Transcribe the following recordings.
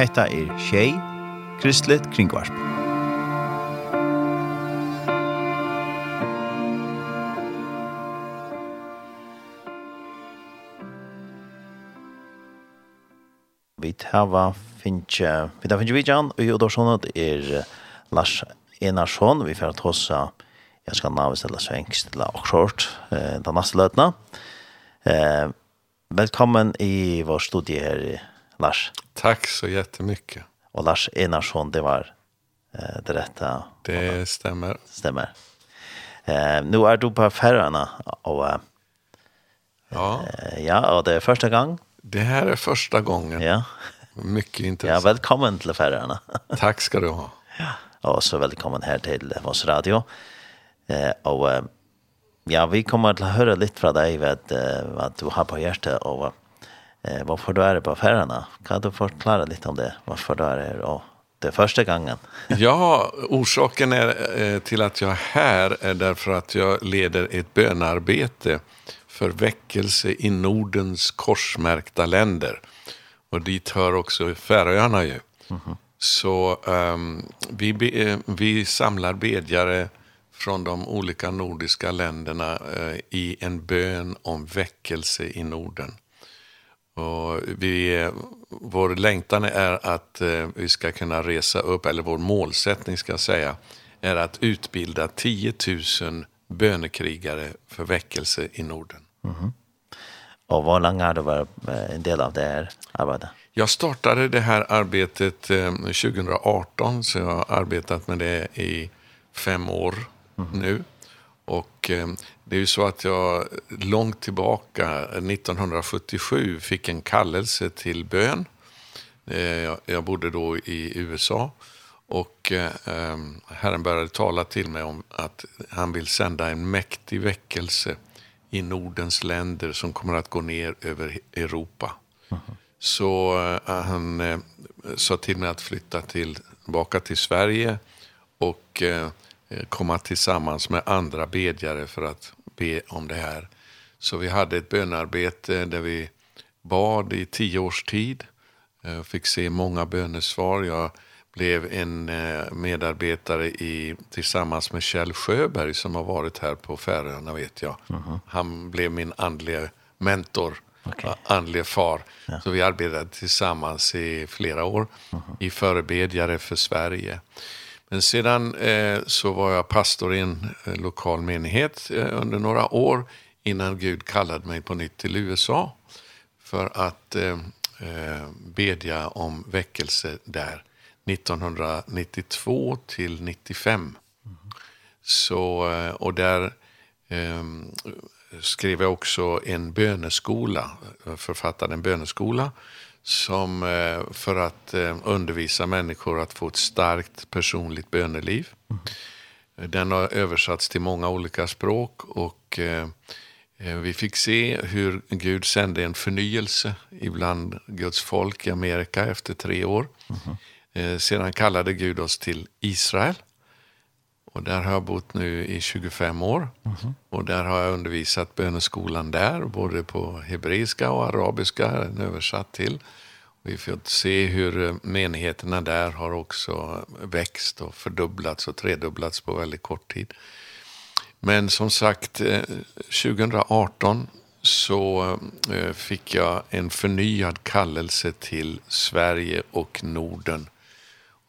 Hetta er Shay Kristlet Kringvarp. Vi hava finche. vi tar finche vidjan, og jo dorsjonet er Lars Enarsson, vi fyrir tåsa, jeg skal navn stille svengst eller okkort, den neste løtna. Eh, velkommen i vår studie her i Lars. Tack så jättemycket. Och Lars Enarsson, det var eh, det rätta. Det stämmer. Stämmer. Eh, nu är du på Färöarna och eh, Ja. Eh, ja, och det är första gången. Det här är första gången. Ja. Mycket intressant. Ja, välkommen till Färöarna. Tack ska du ha. Ja, och så välkommen här till vår Radio. Eh, och eh, ja, vi kommer att höra lite från dig vad, vad du har på hjärtat och eh, varför du är på affärerna. Kan du förklara lite om det? Varför du är här och det första gången? ja, orsaken är, eh, till att jag är här är därför att jag leder ett bönarbete för väckelse i Nordens korsmärkta länder. Och dit hör också Färöarna ju. Mm -hmm. Så um, vi, be, vi samlar bedjare från de olika nordiska länderna uh, i en bön om väckelse i Norden. Och vi vår längtan är att vi ska kunna resa upp eller vår målsättning ska jag säga är att utbilda 10 000 bönekrigare för väckelse i Norden. Mhm. Mm Och vad länge har du varit en del av det här arbetet? Jag startade det här arbetet 2018 så jag har arbetat med det i fem år mm. nu. Och Det är ju så att jag långt tillbaka 1977 fick en kallelse till bön. Eh Jag bodde då i USA och Herren började tala till mig om att han vill sända en mäktig väckelse i Nordens länder som kommer att gå ner över Europa. Så han sa till mig att flytta till, tillbaka till Sverige och komma tillsammans med andra bedjare för att be om det här. Så vi hade ett bönarbete där vi bad i tio års tid. Jag fick se många bönesvar. Jag blev en medarbetare i, tillsammans med Kjell Sjöberg som har varit här på Färöarna vet jag. Mm -hmm. Han blev min andliga mentor, okay. andliga far. Ja. Så vi arbetade tillsammans i flera år mm -hmm. i förebedjare för Sverige. Mm Men sedan eh, så var jag pastor i en eh, lokal menighet eh, under några år innan Gud kallade mig på nytt till USA för att eh, eh, bedja om väckelse där 1992 till 95. Mm. Så, och där eh, skrev jag också en böneskola, författade en böneskola som för att undervisa människor att få ett starkt personligt böneliv. Mm. Den har översatts till många olika språk och vi fick se hur Gud sände en förnyelse ibland Guds folk i Amerika efter tre år. Mm. Sedan kallade Gud oss till Israel. Mm Och där har jag bott nu i 25 år. Mm -hmm. Och där har jag undervisat böneskolan där, både på hebreiska och arabiska, översatt till. Vi får se hur menigheterna där har också växt och fördubblats och tredubblats på väldigt kort tid. Men som sagt, 2018 så fick jag en förnyad kallelse till Sverige och Norden.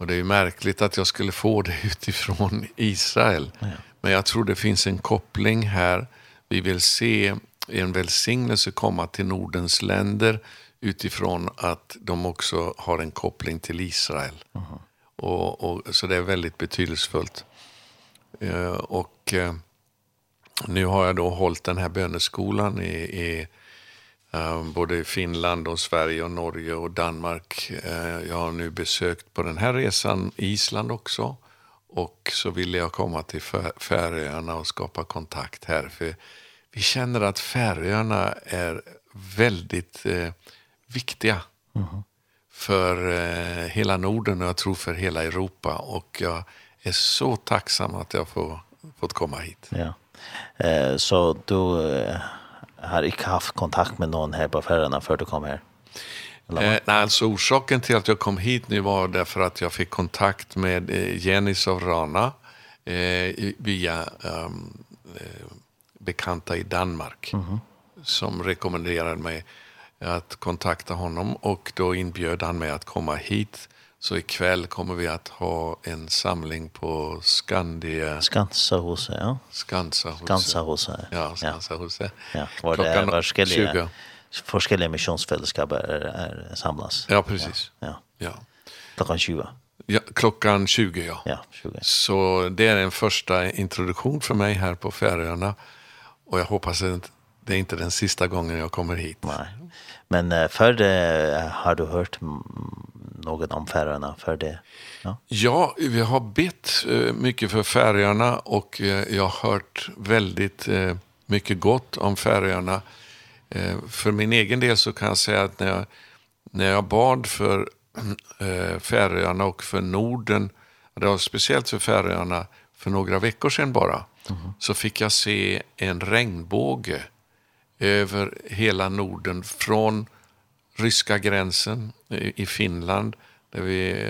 Och det är ju märkligt att jag skulle få det utifrån Israel. Ja. Men jag tror det finns en koppling här. Vi vill se en välsignelse komma till Nordens länder utifrån att de också har en koppling till Israel. Uh -huh. och, och, så det är väldigt betydelsefullt. Eh, och eh, nu har jag då hållit den här böneskolan i, i Um, både i Finland och Sverige och Norge och Danmark. Jag har nu besökt på den här resan Island också. Och så ville jag komma till Färöarna och skapa kontakt här. För vi känner att Färöarna är väldigt eh, viktiga mm -hmm. för eh, hela Norden och jag tror för hela Europa. Och jag är så tacksam att jag får, fått komma hit. Ja. Eh, så du... Eh har inte haft kontakt med någon här på affärerna för du kom här? Eh, nej, alltså orsaken till att jag kom hit nu var därför att jag fick kontakt med eh, Jenny Sovrana eh, via um, eh, bekanta i Danmark mm -hmm. som rekommenderade mig att kontakta honom och då inbjöd han mig att komma hit Så ikväll kommer vi att ha en samling på Skandia... Skansa hos ja. Skansa hos Skansa hos Ja, Skansa hos Ja, var det är forskliga, forskliga missionsfällskap är, är samlas. Ja, precis. Ja. ja. ja. Klockan 20. Ja, klockan 20, ja. Ja, 20. Så det är en första introduktion för mig här på Färöarna. Och jag hoppas att det är inte den sista gången jag kommer hit. Nej. Men förr har du hört något om färjarna för det? Ja? ja, vi har bett mycket för färjarna och jag har hört väldigt mycket gott om färjarna. För min egen del så kan jag säga att när jag, när jag bad för färjarna och för Norden, det var speciellt för färjarna för några veckor sedan bara, mm så fick jag se en regnbåge över hela Norden från ryska gränsen i Finland där vi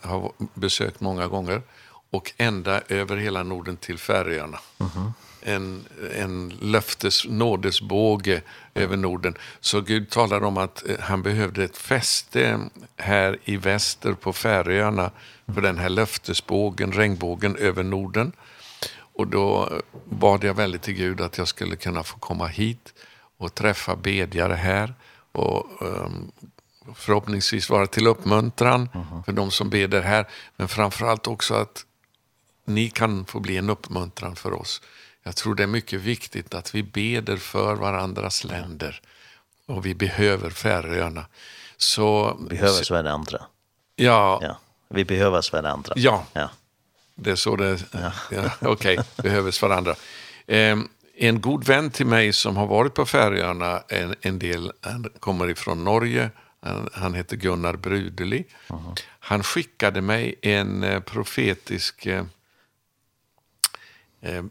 har besökt många gånger och ända över hela Norden till Färöarna. Mm. En en löftes nådesbåge över Norden. Så Gud talar om att han behövde ett fäste här i väster på Färöarna för den här löftesbågen, regnbågen över Norden. Och då bad jag väldigt till Gud att jag skulle kunna få komma hit och träffa bedjare här och um, förhoppningsvis vara till uppmuntran för de som ber här. Men framförallt också att ni kan få bli en uppmuntran för oss. Jag tror det är mycket viktigt att vi beder för varandras länder. Och vi behöver Färöarna. Så, behöver varandra. Ja. ja. Vi behöver varandra. Ja. ja. Det är så det... Ja. ja Okej, okay. behöver varandra. Ehm, en god vän till mig som har varit på Färöarna en, en del, han kommer ifrån Norge, han, han heter Gunnar Brudeli. Uh -huh. Han skickade mig en eh, profetisk eh, eh,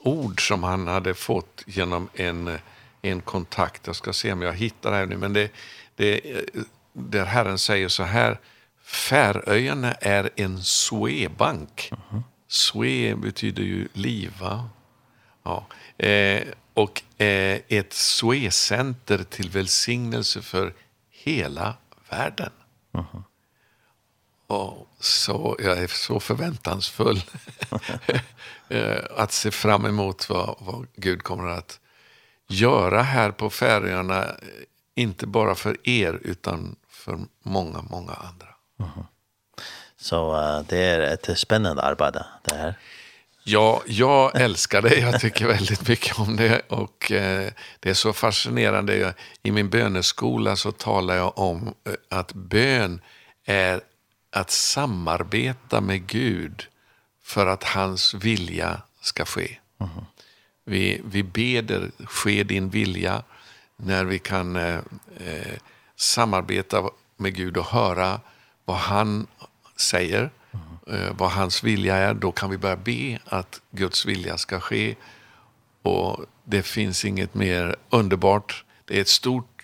ord som han hade fått genom en, en kontakt. Jag ska se om jag hittar det här nu, men det, det, där Herren säger så här, Färöarna är en Svebank. Uh -huh. Sve betyder ju liva. Ja. Eh, och eh, ett Suez-center till välsignelse för hela världen. Uh -huh. Och så jag är så förväntansfull att se fram emot vad, vad Gud kommer att göra här på Färöarna inte bara för er utan för många många andra. Mhm. Uh -huh. Så uh, det är ett spännande arbete det här. Ja, jag älskar det. Jag tycker väldigt mycket om det och eh, det är så fascinerande. I min böneskola så talar jag om att bön är att samarbeta med Gud för att hans vilja ska ske. Mm. Vi vi beder ske din vilja när vi kan eh, eh, samarbeta med Gud och höra vad han säger. Mm eh, vad hans vilja är, då kan vi börja be att Guds vilja ska ske. Och det finns inget mer underbart. Det är ett stort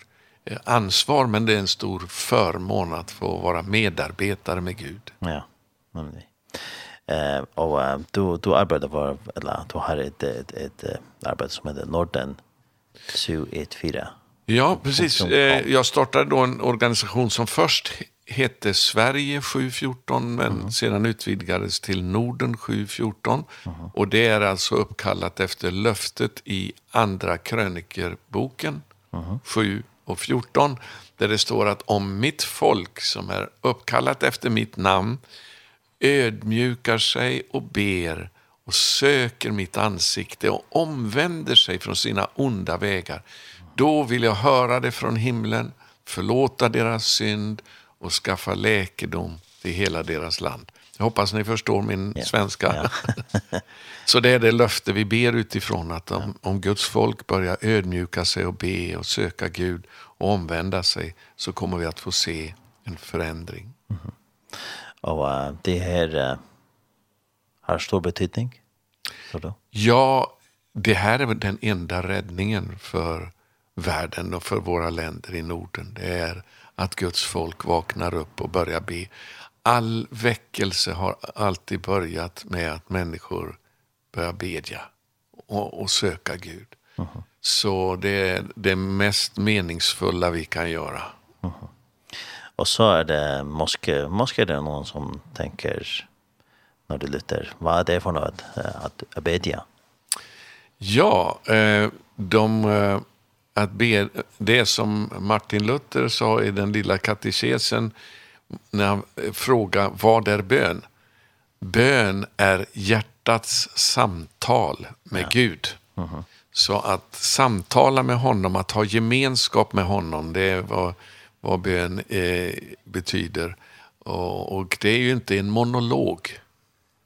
ansvar, men det är en stor förmån att få vara medarbetare med Gud. Ja, men det eh och du du arbetar var eller du har ett ett ett arbete som heter Norden 214. Ja, precis. Eh jag startade då en organisation som först hette Sverige 714 men sedan utvidgades till Norden 714 och det är alltså uppkallat efter löftet i andra krönikerboken 7 och 14 där det står att om mitt folk som är uppkallat efter mitt namn ödmjukar sig och ber och söker mitt ansikte och omvänder sig från sina onda vägar då vill jag höra det från himlen förlåta deras synd och och skaffa läkedom till hela deras land. Jag hoppas ni förstår min ja. svenska. Ja. så det är det löfte vi ber utifrån att om, om Guds folk börjar ödmjuka sig och be och söka Gud och omvända sig så kommer vi att få se en förändring. Mm -hmm. Och uh, det här uh, har stor betydning? Då? Ja, det här är den enda räddningen för världen och för våra länder i Norden. Det är att Guds folk vaknar upp och börjar be. All väckelse har alltid börjat med att människor börjar bedja och, och söka Gud. Uh -huh. Så det är det mest meningsfulla vi kan göra. Uh -huh. Och så är det moske. Moske är det någon som tänker när du lytter. Vad är det för något att bedja? Ja, eh, de att be det som Martin Luther sa i den lilla katekesen när han frågar vad är bön? Bön är hjärtats samtal med ja. Gud. Uh -huh. Så att samtala med honom, att ha gemenskap med honom, det är vad, vad bön eh, betyder. Och, och det är ju inte en monolog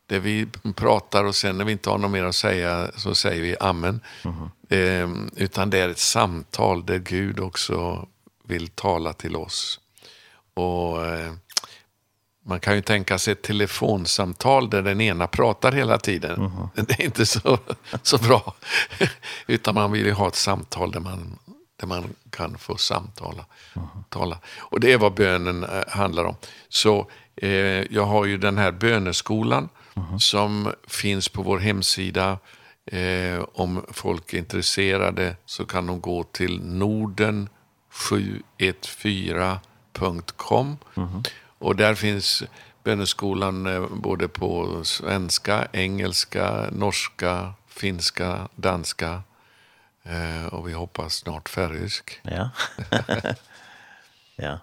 där vi pratar och sen när vi inte har något mer att säga så säger vi amen. Mm. Eh, utan det är ett samtal där Gud också vill tala till oss. Och eh, man kan ju tänka sig ett telefonsamtal där den ena pratar hela tiden. Mm. Det är inte så så bra. utan man vill ju ha ett samtal där man där man kan få samtala mm. tala. Och det är vad bönen handlar om. Så eh jag har ju den här böneskolan mm -huh. som finns på vår hemsida. Eh, om folk är intresserade så kan de gå till norden714.com uh -huh. och där finns böneskolan eh, både på svenska, engelska, norska, finska, danska eh, och vi hoppas snart färöisk. Ja. ja.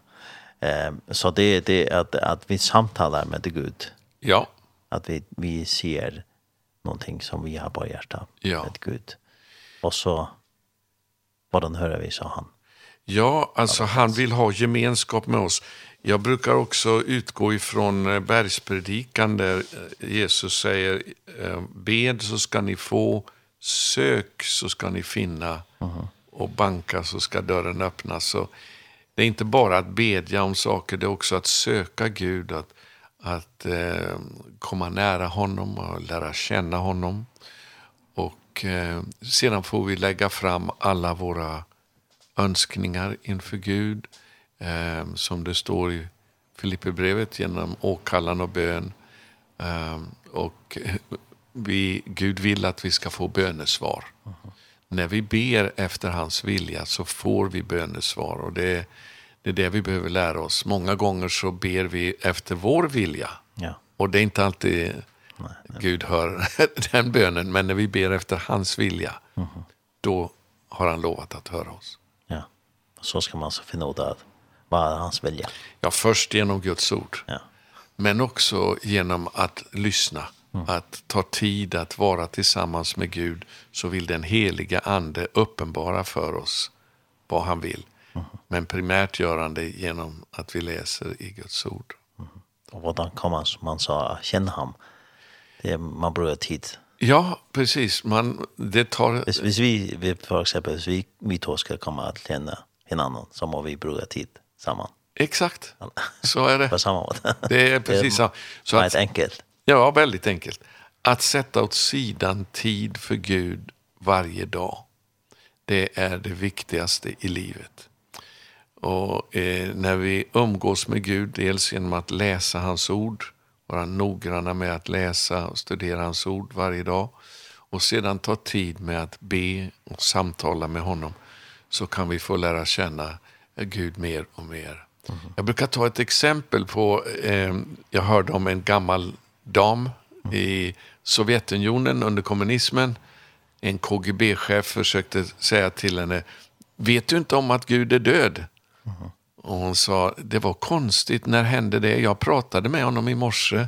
Eh, så det är det att, att vi samtalar med Gud. Ja att vi, vi ser någonting som vi har på hjärta. Ja. Ett Gud. Och så, vad den hör vi, sa han. Ja, alltså han vill ha gemenskap med oss. Jag brukar också utgå ifrån bergspredikan där Jesus säger bed så ska ni få, sök så ska ni finna och banka så ska dörren öppnas. Så det är inte bara att bedja om saker, det är också att söka Gud, att att eh, komma nära honom och lära känna honom. Och eh, sedan får vi lägga fram alla våra önskningar inför Gud eh, som det står i Filipperbrevet genom åkallan och bön. Eh, och vi, Gud vill att vi ska få bönesvar. Uh -huh. När vi ber efter hans vilja så får vi bönesvar och det är Det är det vi behöver lära oss. Många gånger så ber vi efter vår vilja. Ja. Och det är inte alltid nej, nej. Gud hör den bönen, men när vi ber efter hans vilja, mm -hmm. då har han lovat att höra oss. Ja, så ska man så finna ut vad är hans vilja? Ja, först genom Guds ord. Ja. Men också genom att lyssna. Mm. Att ta tid att vara tillsammans med Gud så vill den heliga ande uppenbara för oss vad han vill. Mm Men primärt gör han det genom att vi läser i Guds ord. Mm. Och vad han kan man, som man sa, känna ham. Det är, man behöver tid. Ja, precis. Man, det tar... Hvis, hvis vi, vi, för exempel, hvis vi, vi två ska komma att känna en annan så må vi bruka tid samman. Exakt. Så är det. På samma måte. Det är precis så. så att, enkelt. Ja, väldigt enkelt. Att sätta åt sidan tid för Gud varje dag. Det är det viktigaste i livet. Och eh, när vi umgås med Gud, dels genom att läsa hans ord, vara noggranna med att läsa och studera hans ord varje dag och sedan ta tid med att be och samtala med honom så kan vi få lära känna Gud mer och mer. Mm. Jag brukar ta ett exempel på, eh, jag hörde om en gammal dam mm. i Sovjetunionen under kommunismen. En KGB-chef försökte säga till henne, vet du inte om att Gud är död? -huh. Och hon sa, det var konstigt, när hände det? Jag pratade med honom i morse.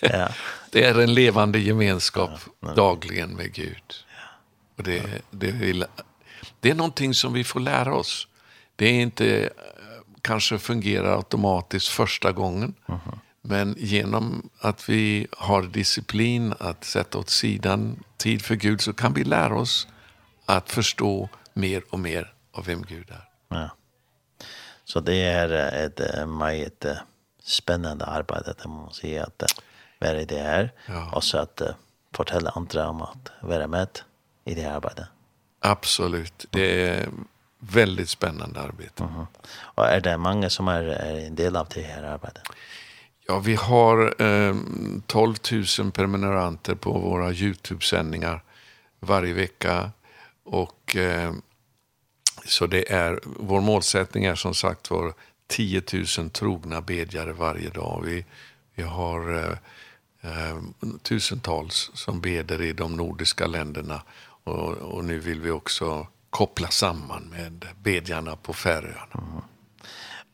ja. Det är en levande gemenskap ja, dagligen med Gud. Ja. Och det, det, vill, det är någonting som vi får lära oss. Det är inte kanske fungerar automatiskt första gången. Uh -huh. Men genom att vi har disciplin att sätta åt sidan tid för Gud så kan vi lära oss att förstå mer och mer av vem Gud är. Ja. Så det är ett mycket spännande arbete att man säga att vara i det här ja. och så att fortälla andra om att vara med i det här arbetet. Absolut. Det är väldigt spännande arbete. Mm -hmm. Och är det många som är, är en del av det här arbetet? Ja, vi har eh, 12 000 prenumeranter på våra Youtube-sändningar varje vecka och eh, Så det är, vår målsättning är som sagt var 10 000 trogna bedjare varje dag. Vi, vi har eh, eh, tusentals som beder i de nordiska länderna och, och nu vill vi också koppla samman med bedjarna på Färöarna. Mm.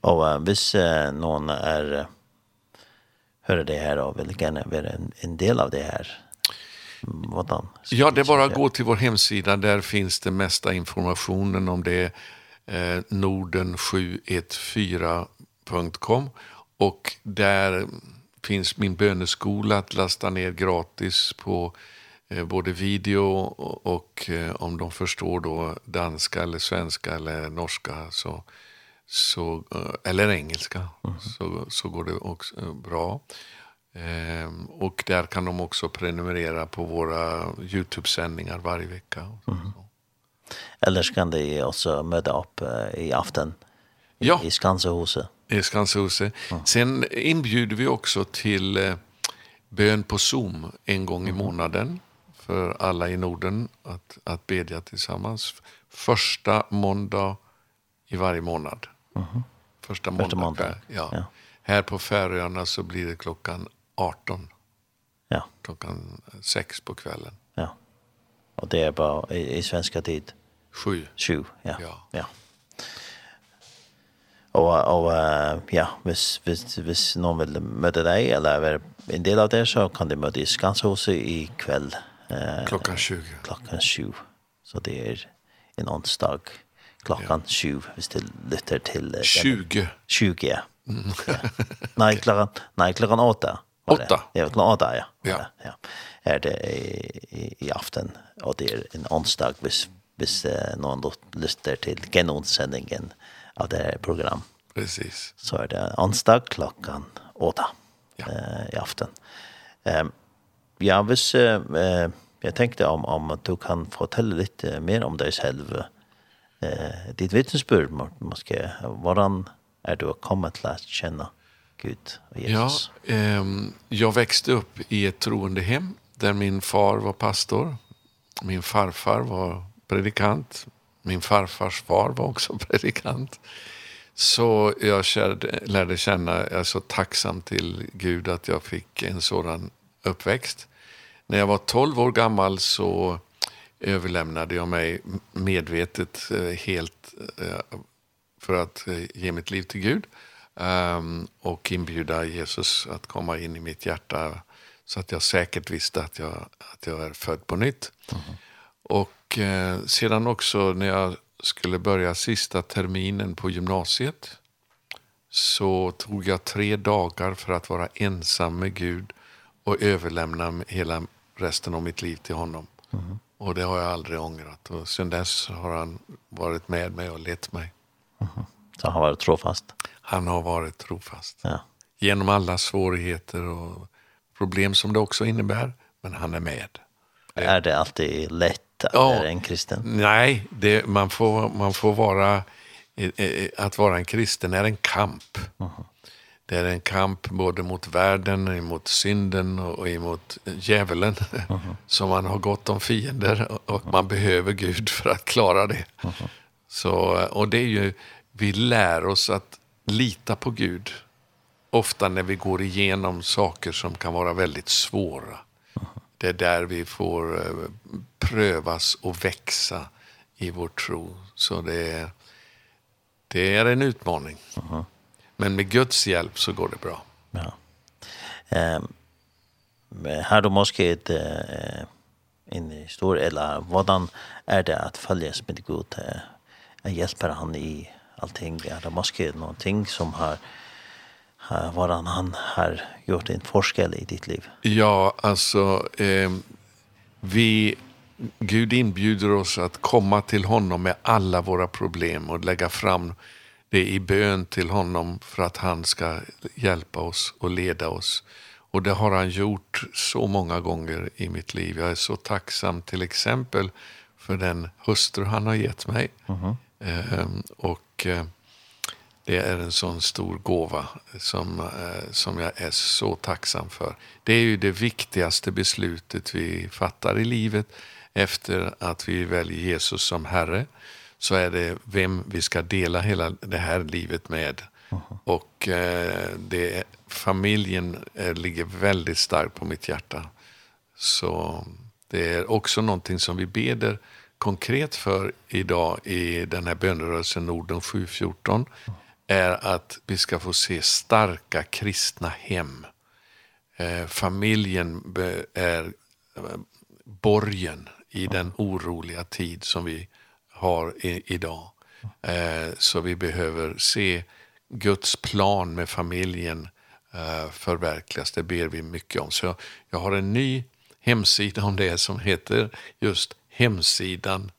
Och uh, hvis uh, någon är hör det här av vill gärna vara en, en del av det här vad han Ja, det är bara att gå till vår hemsida. Där finns det mesta informationen om det. Eh, Norden714.com och där finns min böneskola att lasta ner gratis på eh, både video och, och eh, om de förstår då danska eller svenska eller norska så så eller engelska mm. så så går det också bra. Ehm och där kan de också prenumerera på våra Youtube-sändningar varje vecka. och Mm. Eller kan de också möta upp i aften i, ja. i Skansehuset. I Skansehuset. Mm. Sen inbjuder vi också till bön på Zoom en gång i månaden för alla i Norden att, att bedja tillsammans. Första måndag i varje månad. Mm. Första måndag. Första måndag. Ja. ja. Här på Färöarna så blir det klockan 18. Ja. Klockan 6 på kvällen. Ja. Och det är bara i, i svenska tid. 7. 7, ja. Ja. ja. Och, och ja, vis vis vis någon vill möta dig eller är en del av det så kan det möta i Skanshuset i kväll. Eh, klockan 20. Klockan 7. Så det är en onsdag klockan ja. 20 hvis det till... 20. 20, ja. Mm. ja. Nej, klockan, nej, klockan 8 åtta. Ja, klart åtta, ja. Ja. ja. Är det i, i, aften och det är en onsdag hvis, hvis någon då lyssnar till genomsändningen av det program. Precis. Så är det onsdag klockan åtta ja. eh, i aften. Ehm um, ja, hvis eh, uh, jag tänkte om om du kan fortälla lite mer om dig själv. Eh ditt vittnesbörd måske, hvordan er du kommet til å kjenne Gud och Jesus? Ja, ehm jag växte upp i ett troende hem där min far var pastor. Min farfar var predikant. Min farfars far var också predikant. Så jag kärde, lärde känna, jag är så tacksam till Gud att jag fick en sådan uppväxt. När jag var 12 år gammal så överlämnade jag mig medvetet helt för att ge mitt liv till Gud um, och inbjuda Jesus att komma in i mitt hjärta så att jag säkert visste att jag, att jag är född på nytt. Mm. Och eh, sedan också när jag skulle börja sista terminen på gymnasiet så tog jag tre dagar för att vara ensam med Gud och överlämna hela resten av mitt liv till honom. Mm. Och det har jag aldrig ångrat. Och sen dess har han varit med mig och lett mig. Mm. Så han har varit trofast? han har varit trofast. Ja. Genom alla svårigheter och problem som det också innebär, men han är med. Är det alltid lätt att ja, vara en kristen? Nej, det, man, får, man får vara... Att vara en kristen är en kamp. Mm. Det är en kamp både mot världen, mot synden och emot djävulen. Mm -hmm. Så man har gott om fiender och man behöver Gud för att klara det. Mm -hmm. Så, och det är ju, vi lär oss att lita på Gud ofta när vi går igenom saker som kan vara väldigt svåra. Det är där vi får prövas och växa i vår tro. Så det är, det är en utmaning. Uh -huh. Men med Guds hjälp så går det bra. Ja. Ehm har du måske ett eh en historia eller vad är det att följas med Gud eh hjälper han i allting. Ja, det måste vara någonting som har har varan han har gjort en forskel i ditt liv. Ja, alltså eh, vi Gud inbjuder oss att komma till honom med alla våra problem och lägga fram det i bön till honom för att han ska hjälpa oss och leda oss. Och det har han gjort så många gånger i mitt liv. Jag är så tacksam till exempel för den hustru han har gett mig. Mm -hmm. ehm, och och det är en sån stor gåva som som jag är så tacksam för. Det är ju det viktigaste beslutet vi fattar i livet efter att vi väljer Jesus som Herre så är det vem vi ska dela hela det här livet med. Aha. Och eh, det familjen eh, ligger väldigt starkt på mitt hjärta. Så det är också någonting som vi beder eh, konkret för idag i den här bönerörelsen Norden 714 är att vi ska få se starka kristna hem. Eh, familjen är borgen i den oroliga tid som vi har i, idag. Eh, så vi behöver se Guds plan med familjen eh, förverkligas. Det ber vi mycket om. Så jag har en ny hemsida om det som heter just hemsidan.org.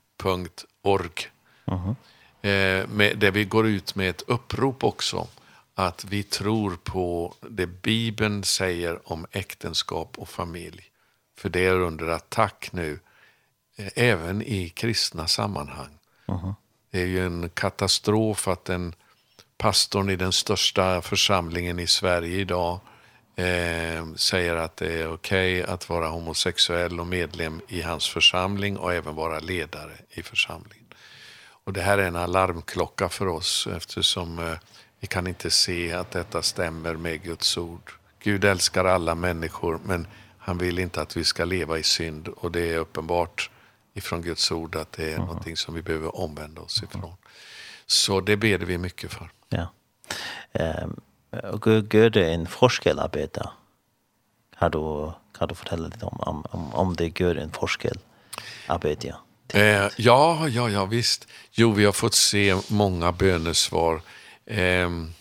Uh -huh. eh, med, där vi går ut med ett upprop också att vi tror på det Bibeln säger om äktenskap och familj. För det är under attack nu, eh, även i kristna sammanhang. Uh -huh. Det är ju en katastrof att den pastorn i den största församlingen i Sverige idag- eh, säger att det är okej okay att vara homosexuell och medlem i hans församling och även vara ledare i församlingen. Och det här är en alarmklocka för oss eftersom eh, vi kan inte se att detta stämmer med Guds ord. Gud älskar alla människor men han vill inte att vi ska leva i synd och det är uppenbart ifrån Guds ord att det är mm. någonting som vi behöver omvända oss ifrån. Så det ber vi mycket för. Ja. Ehm och gör en forskel arbete. Kan du kan du fortälla lite om om om, om det gör en forskel arbete? Ja. Eh ja ja ja visst. Jo vi har fått se många bönesvar. Ehm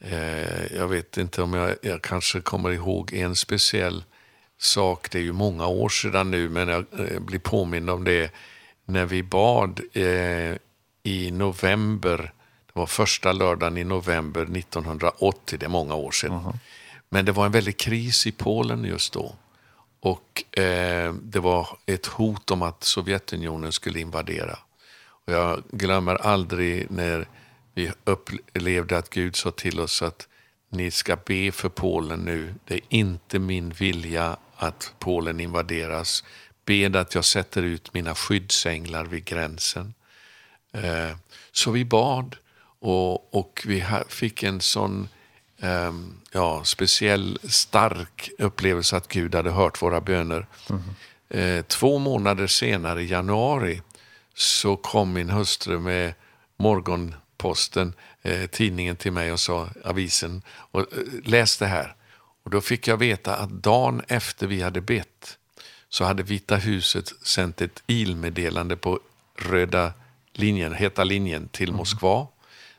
eh jag vet inte om jag jag kanske kommer ihåg en speciell sak det är ju många år sedan nu men jag blir påmind om det när vi bad eh i november var första lördagen i november 1980, det är många år sedan. Men det var en väldig kris i Polen just då. Och eh, det var ett hot om att Sovjetunionen skulle invadera. Och jag glömmer aldrig när vi upplevde att Gud sa till oss att ni ska be för Polen nu. Det är inte min vilja att Polen invaderas. Bed att jag sätter ut mina skyddsänglar vid gränsen. Eh, så vi bad och och vi fick en sån ehm ja, speciell stark upplevelse att Gud hade hört våra böner. Mm. Eh två månader senare i januari så kom min hustru med morgonposten eh tidningen till mig och sa avisen och eh, läs det här. Och då fick jag veta att dagen efter vi hade bett så hade Vita huset sänt ett ilmeddelande på röda linjen, heta linjen till Moskva. Mm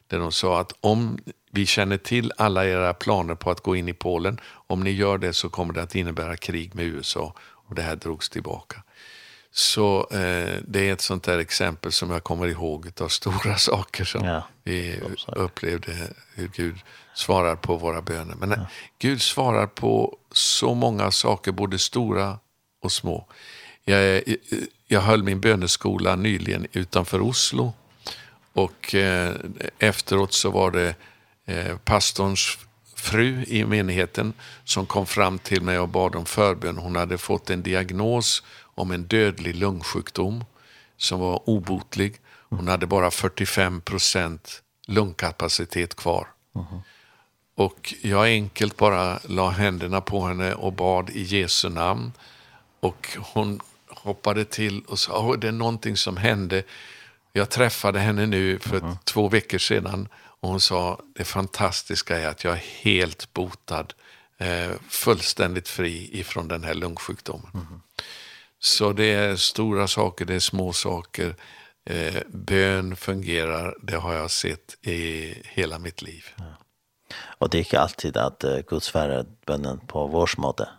Där de sa att om vi känner till alla era planer på att gå in i Polen, om ni gör det så kommer det att innebära krig med USA. Och det här drogs tillbaka. Så eh, det är ett sånt där exempel som jag kommer ihåg av stora saker som ja, vi absolut. upplevde hur Gud svarar på våra böner. Men ja. Gud svarar på så många saker, både stora och små. Jag, jag, jag höll min böneskola nyligen utanför Oslo Och eh, efteråt så var det eh, pastorns fru i menigheten som kom fram till mig och bad om förbön. Hon hade fått en diagnos om en dödlig lungsjukdom som var obotlig. Hon hade bara 45 lungkapacitet kvar. Mm -hmm. Och jag enkelt bara la händerna på henne och bad i Jesu namn. Och hon hoppade till och sa, oh, det är någonting som hände. Jag träffade henne nu för mm. två veckor sedan och hon sa det fantastiska är att jag är helt botad, eh, fullständigt fri ifrån den här lungsjukdomen. Mm. Så det är stora saker, det är små saker. Eh, bön fungerar, det har jag sett i hela mitt liv. Ja. Och det är inte alltid att uh, Guds färre bönen på vår småte.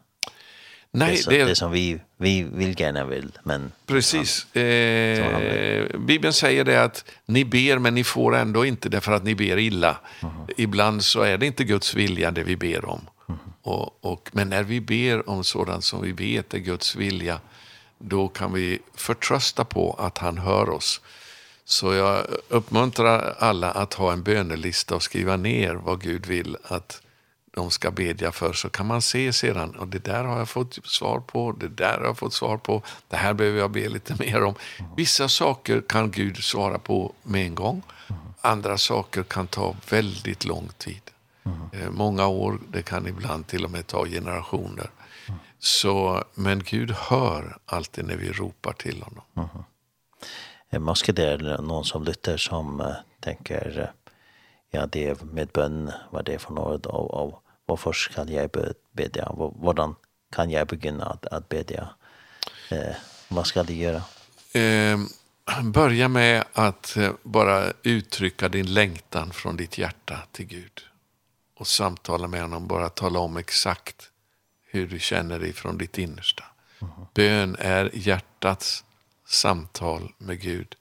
Nej, det, är, det, är, det som vi, vi vill gärna vill. Men, precis. Ja, eh, Bibeln säger det att ni ber men ni får ändå inte därför att ni ber illa. Mm. Ibland så är det inte Guds vilja det vi ber om. Mm och, och, men när vi ber om sådant som vi vet är Guds vilja då kan vi förtrösta på att han hör oss. Så jag uppmuntrar alla att ha en bönelista och skriva ner vad Gud vill att de ska bedja för så kan man se sedan och det där har jag fått svar på, det där har jag fått svar på, det här behöver jag be lite mer om. Vissa saker kan Gud svara på med en gång, andra saker kan ta väldigt lång tid. Eh, många år, det kan ibland till och med ta generationer. Så, men Gud hör alltid när vi ropar till honom. Mm. Eh, måske det er någon som lytter som uh, tänker uh, ja, det er med bön, vad det er för något av, av hvorfor skal jeg bedre? Hvordan kan jeg begynne at, at dig? Eh, vad ska det göra? Eh, börja med att bara uttrycka din längtan från ditt hjärta till Gud. Och samtala med honom, bara tala om exakt hur du känner dig från ditt innersta. Mm. Bön är hjärtats samtal med Gud.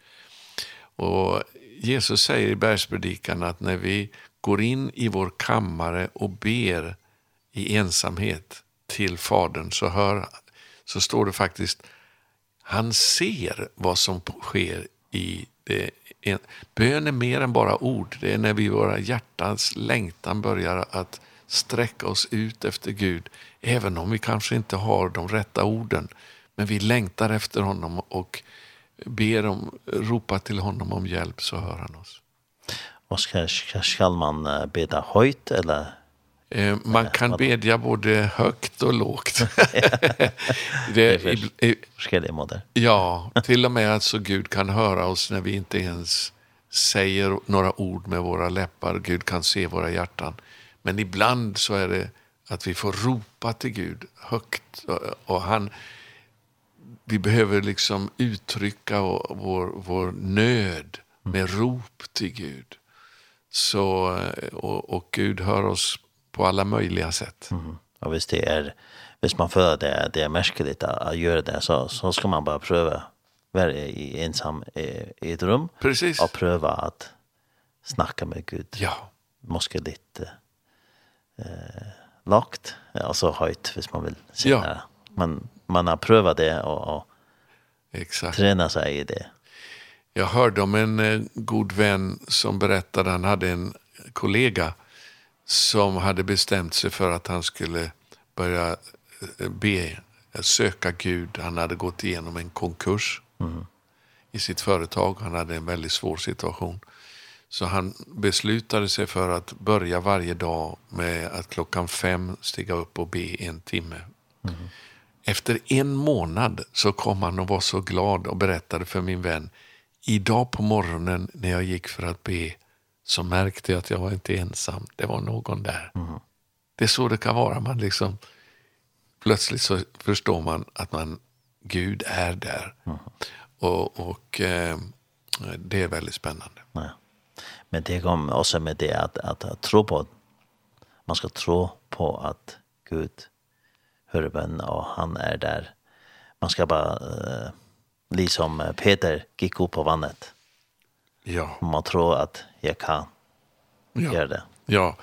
Och Jesus säger i bergspredikan att när vi eh, går in i vår kammare och ber i ensamhet till fadern så hör så står det faktiskt han ser vad som sker i det en, bön är mer än bara ord. Det är när vi våra hjärtans längtan börjar att sträcka oss ut efter Gud även om vi kanske inte har de rätta orden. Men vi längtar efter honom och ber om ropa till honom om hjälp så hör han oss. Vad ska, ska, man uh, beda höjt eller? Eh, man kan eh, bedja både högt och lågt. det är det moder. Ja, till och med att så Gud kan höra oss när vi inte ens säger några ord med våra läppar. Gud kan se våra hjärtan. Men ibland så är det att vi får ropa till Gud högt och han vi behöver liksom uttrycka vår vår nöd med rop till Gud. Så, och, och Gud hör oss på alla möjliga sätt. Mm. Ja, visst det är hvis man føler det, det er att, å gjøre det, så, så skal man bare prøve være i, ensam i, i et rum. Precis. Og prøve at snakke med Gud. Ja. Måske litt eh, lagt, alltså høyt, hvis man vil si ja. det. Men man har prøvd det og, og Exakt. trene seg i det. Jag hörde om en god vän som berättade han hade en kollega som hade bestämt sig för att han skulle börja be, söka Gud. Han hade gått igenom en konkurs mm. i sitt företag. Han hade en väldigt svår situation. Så han beslutade sig för att börja varje dag med att klockan fem stiga upp och be en timme. Mm. Efter en månad så kom han och var så glad och berättade för min vän idag på morgonen när jag gick för att be så märkte jag att jag var inte ensam. Det var någon där. Mm. Det är så det kan vara. Man liksom, plötsligt så förstår man att man, Gud är där. Mm. Och, och eh, det är väldigt spännande. Ja. Men det kom också med det att, att, att tro på man ska tro på att Gud hör bön och han är där. Man ska bara... Eh, liksom Peter gick upp på vannet. Ja. Man tror att jag kan ja. göra det. Ja.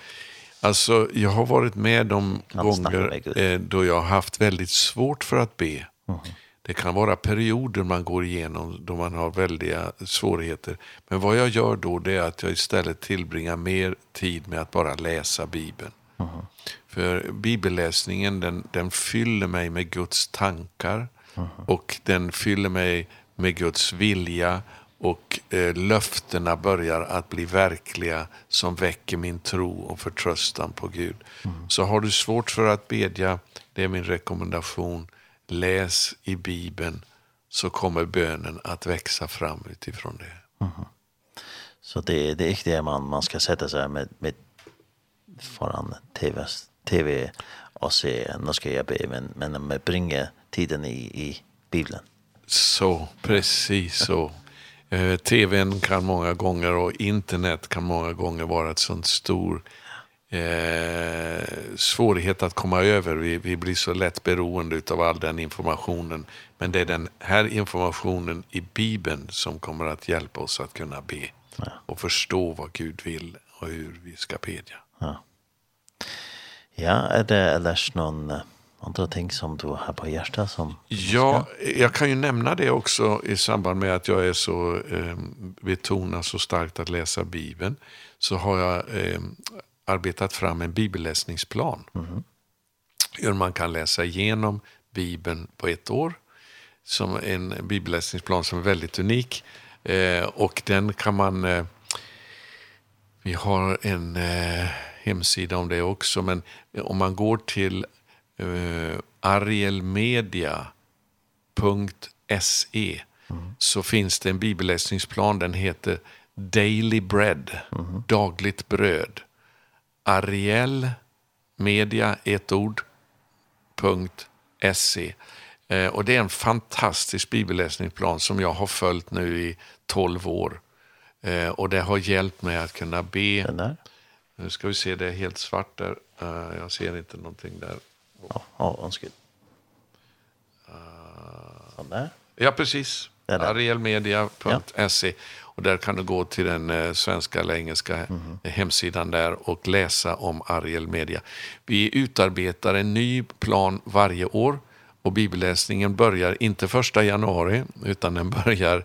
Alltså jag har varit med de gånger eh, då jag har haft väldigt svårt för att be. Mm. Det kan vara perioder man går igenom då man har väldiga svårigheter. Men vad jag gör då det är att jag istället tillbringar mer tid med att bara läsa Bibeln. Mm. För bibelläsningen den, den fyller mig med Guds tankar Och den fyller mig med Guds vilja och eh, löftena börjar att bli verkliga som väcker min tro och förtröstan på Gud. Mm. Så har du svårt för att bedja, det är min rekommendation, läs i Bibeln så kommer bönen att växa fram utifrån det. Mm. Så det det är inte det man man ska sätta sig med med föran TV TV och se, nu ska jag be men men med bringa tiden i, i Bibeln. Så, precis så. Eh, TVn kan många gånger och internet kan många gånger vara ett sånt stor eh, svårighet att komma över. Vi, vi blir så lätt beroende av all den informationen. Men det är den här informationen i Bibeln som kommer att hjälpa oss att kunna be. Ja. Och förstå vad Gud vill och hur vi ska bedja. Ja. Ja, är det eller någon andra ting som du har på hjärta som Ja, jag kan ju nämna det också i samband med att jag är så eh, betonar så starkt att läsa Bibeln så har jag eh, arbetat fram en bibelläsningsplan. Mm. Hur man kan läsa igenom Bibeln på ett år som en bibelläsningsplan som är väldigt unik eh, och den kan man eh, vi har en eh, hemsida om det också men om man går till uh, arielmedia.se mm. så finns det en bibelläsningsplan. Den heter Daily Bread, mm. dagligt bröd. Ariel media ett ord .se eh, och det är en fantastisk bibelläsningsplan som jag har följt nu i 12 år. Eh, och det har hjälpt mig att kunna be. Den där. Nu ska vi se det är helt svart där. Uh, jag ser inte någonting där. Ja, ja önskar. Uh, ja, precis. Arielmedia.se och där kan du gå till den svenska eller engelska mm -hmm. hemsidan där och läsa om Ariel Media. Vi utarbetar en ny plan varje år och bibelläsningen börjar inte första januari utan den börjar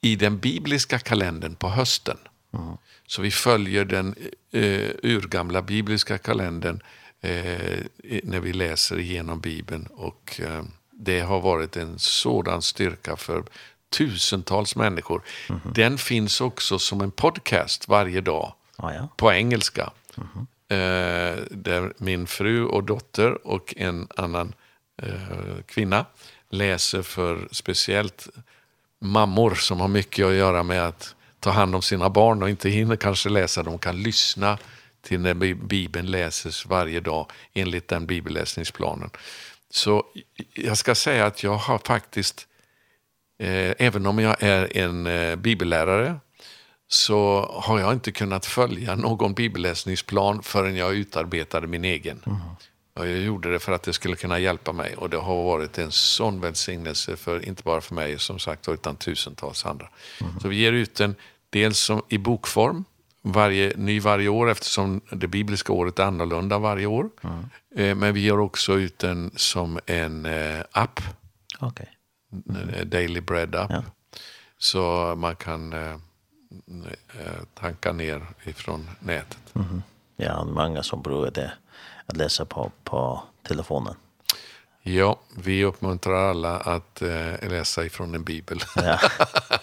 i den bibliska kalendern på hösten. Mm. Så vi följer den eh, urgamla bibliska kalendern eh, när vi läser igenom Bibeln och eh, det har varit en sådan styrka för tusentals människor. Mm -hmm. Den finns också som en podcast varje dag ah, ja. på engelska. Mm -hmm. eh, där min fru och dotter och en annan eh, kvinna läser för speciellt mammor som har mycket att göra med att ta hand om sina barn och inte hinner kanske läsa. De kan lyssna till när Bibeln läses varje dag enligt den bibelläsningsplanen. Så jag ska säga att jag har faktiskt, eh, även om jag är en eh, bibellärare, så har jag inte kunnat följa någon bibelläsningsplan förrän jag utarbetade min egen. Mm. Och jag gjorde det för att det skulle kunna hjälpa mig. Och det har varit en sån välsignelse, för, inte bara för mig som sagt, utan tusentals andra. Mm. Så vi ger ut den dels som, i bokform, varje, ny varje år eftersom det bibliska året är annorlunda varje år. Mm. Eh, men vi gör också ut den som en eh, app. Okay. Mm. Daily Bread app. Ja. Så man kan eh, tanka ner ifrån nätet. Mm. Ja, många som brukar det att läsa på, på telefonen. Ja, vi uppmuntrar alla att eh, läsa ifrån en bibel. Ja.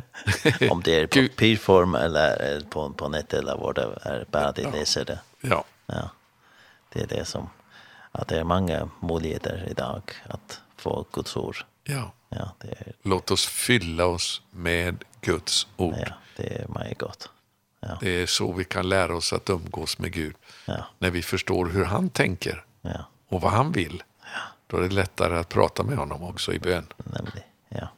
Om det är på papperform eller på, på nätet eller vad det är, bara det läser det. Ja. ja. Det är det som, att det är många möjligheter idag att få Guds ord. Ja. ja det är... Låt oss fylla oss med Guds ord. Ja, det är mycket gott. Ja. Det är så vi kan lära oss att umgås med Gud. Ja. När vi förstår hur han tänker ja. och vad han vill. Ja. Då är det lättare att prata med honom också i bön. Nämligen, ja.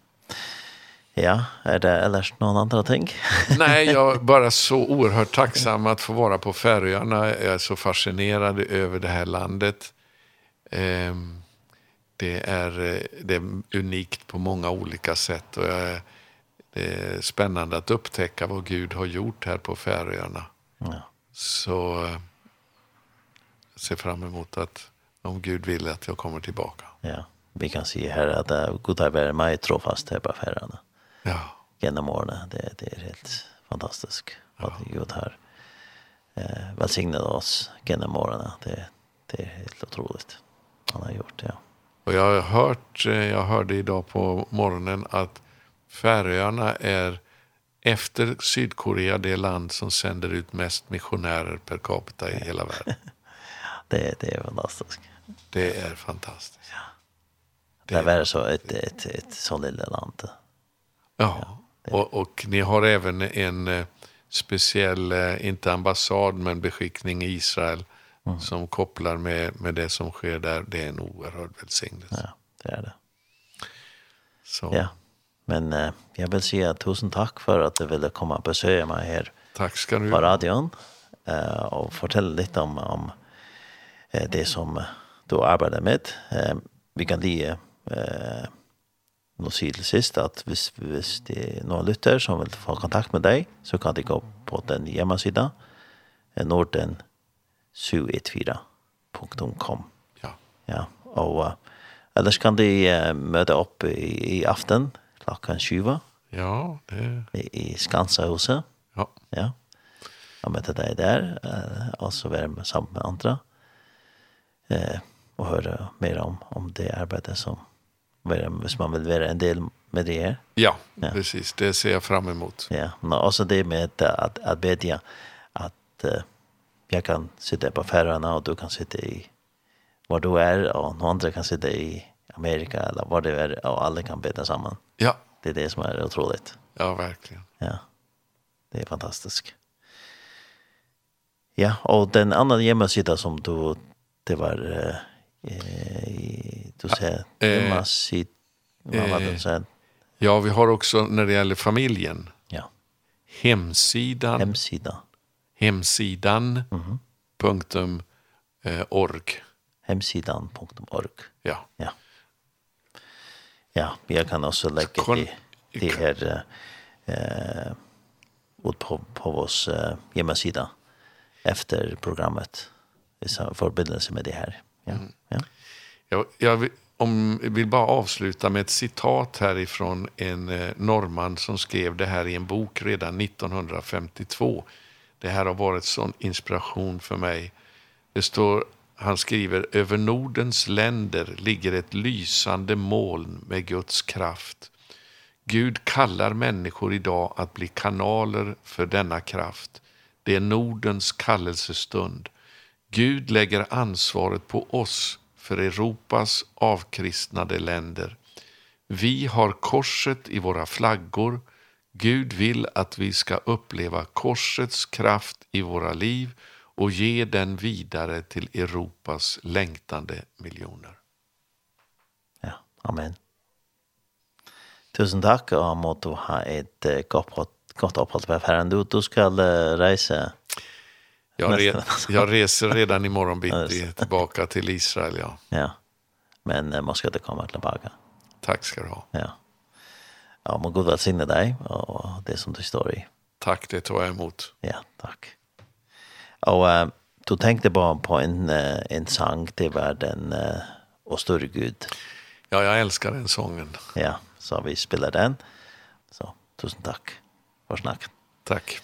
Ja, är det eller någon andra ting? Nej, jag är bara så oerhört tacksam att få vara på Färöarna. Jag är så fascinerad över det här landet. Ehm det är det är unikt på många olika sätt och jag är, det är spännande att upptäcka vad Gud har gjort här på Färöarna. Ja. Så jag ser fram emot att om Gud vill att jag kommer tillbaka. Ja, vi kan se här att Gud har varit mig trofast här på Färöarna. Ja. Genom åren. Det, det är helt fantastiskt. Vad ja. Gud har eh, välsignat oss genom åren. Det, det är helt otroligt. Han har gjort det, ja. Och jag har hört, jag hörde idag på morgonen att Färöarna är efter Sydkorea det land som sänder ut mest missionärer per capita i hela världen. det, det är fantastiskt. Det är fantastiskt. Ja. Det, det är så ett, ett, ett, ett så lilla land. Ja, och, och ni har även en speciell, inte ambassad, men beskickning i Israel mm. som kopplar med, med det som sker där. Det är en oerhörd välsignelse. Ja, det är det. Så. Ja, men eh, jag vill säga tusen tack för att du ville komma och besöka mig här tack ska du. på radion eh, och fortälla lite om, om eh, det som du arbetar med. Eh, vi kan lige eh, nå sier til sist at hvis, hvis det er noen lytter som vil få kontakt med deg, så kan de gå på den hjemmesida norden714.com Ja. Ja, og uh, ellers kan de uh, møte opp i, i aften klokken 20. Ja, det... I, i Skansahuset. Ja. Ja. Jeg møter deg der, uh, og så være med, sammen med andre. Uh, og høre mer om, om det arbeidet som hvis man vill vara en del med det här. Ja, ja. precis. Det ser jag fram emot. Ja, men också det med att, att bedja att uh, jag kan sitta på Färöarna och du kan sitta i var du är och någon andra kan sitta i Amerika eller var det är och alla kan bedja samman. Ja. Det är det som är otroligt. Ja, verkligen. Ja. Det är fantastiskt. Ja, och den andra hemsidan som du det var eh, du säger, eh, massigt, vad var det sen? Ja, vi har också när det gäller familjen. Ja. Hemsidan. Hemsida. Hemsidan. Mm. Punktum, eh, org. Hemsidan.org. Ja. Ja. Ja, jag kan också lägga kon, det, det här eh, ut på, på vår eh, hemsida efter programmet. Vi har förbindelse med det här ja, ja. Jag, jag om, vill bara avsluta med ett citat härifrån en eh, norrman som skrev det här i en bok redan 1952. Det här har varit sån inspiration för mig. Det står, han skriver, över Nordens länder ligger ett lysande moln med Guds kraft. Gud kallar människor idag att bli kanaler för denna kraft. Det är Nordens kallelsestund. Gud lägger ansvaret på oss för Europas avkristnade länder. Vi har korset i våra flaggor. Gud vill att vi ska uppleva korsets kraft i våra liv och ge den vidare till Europas längtande miljoner. Ja, amen. Tusen takk, og må du ha et godt, godt opphold på ferden. Du, du skal reise Jag, re jag reser redan imorgon bitti tillbaka till Israel, ja. Ja, men man ska inte komma tillbaka. Tack ska du ha. Ja. Ja, må Gud välsigna dig och det som du står i. Tack, det tar jag emot. Ja, tack. Och eh, du tänkte bara på en, en sång, det var den äh, Och större Gud. Ja, jag älskar den sången. Ja, så vi spelar den. Så, tusen tack för snacket. Tack.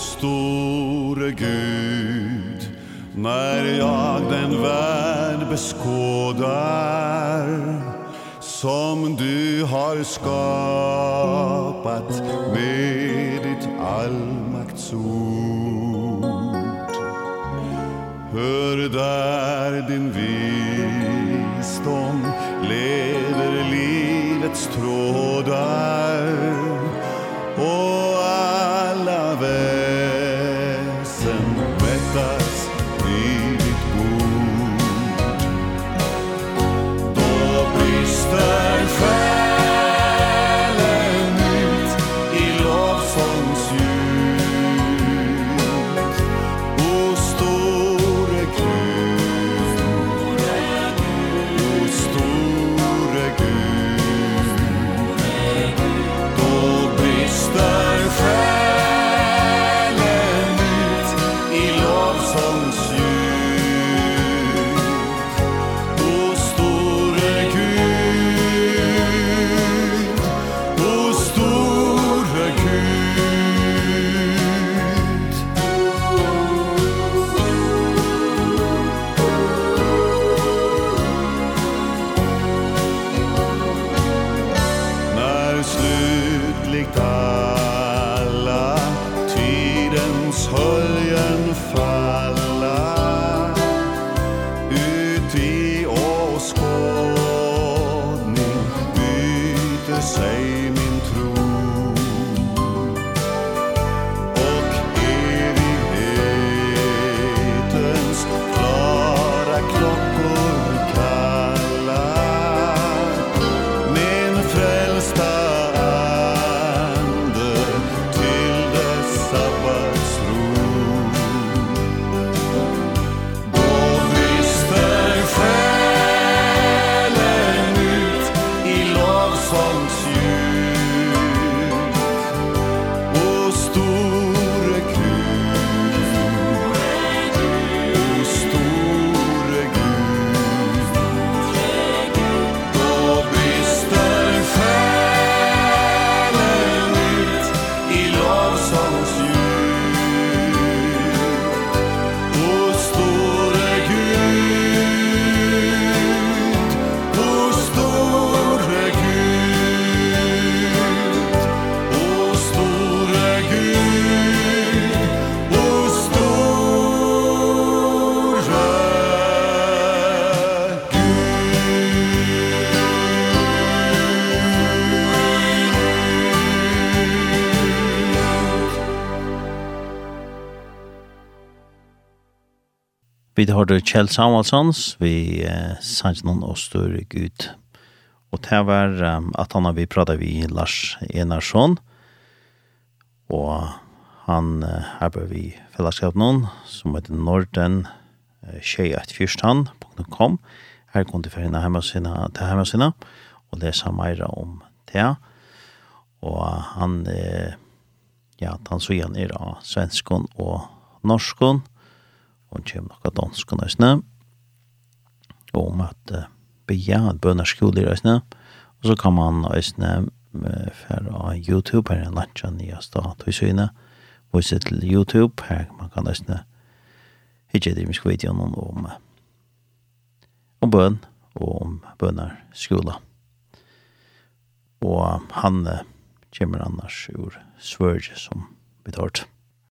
store Gud När jag den värld beskådar Som du har skapat Med ditt allmaktsord. Hör där din visdom Leder livets trådar. slutligt där Vi har det Kjell Samuelsons, vi eh, sanns noen og større gud. Og det var um, at han har vi pratet vi Lars Enarsson, og han eh, har bør vi fellesskap noen, som heter Norden, eh, tjejatfyrstan.com. Her kom til ferien hjemme til hjemme sina, og lesa meira om det. Og han, eh, ja, han så igjen er av svenskon og norskon, og kjem nokka dansk og nøysne, og om at uh, bya, at bønner skoler i nøysne, og så kan man nøysne uh, fra YouTube, her er lunchen i Astat og syne, og se til YouTube, her man kan nøysne hitje det vi skal vite gjennom om, om bøn, og om bønner skoler. Og han uh, kommer annars ur Sverige som vi tar til.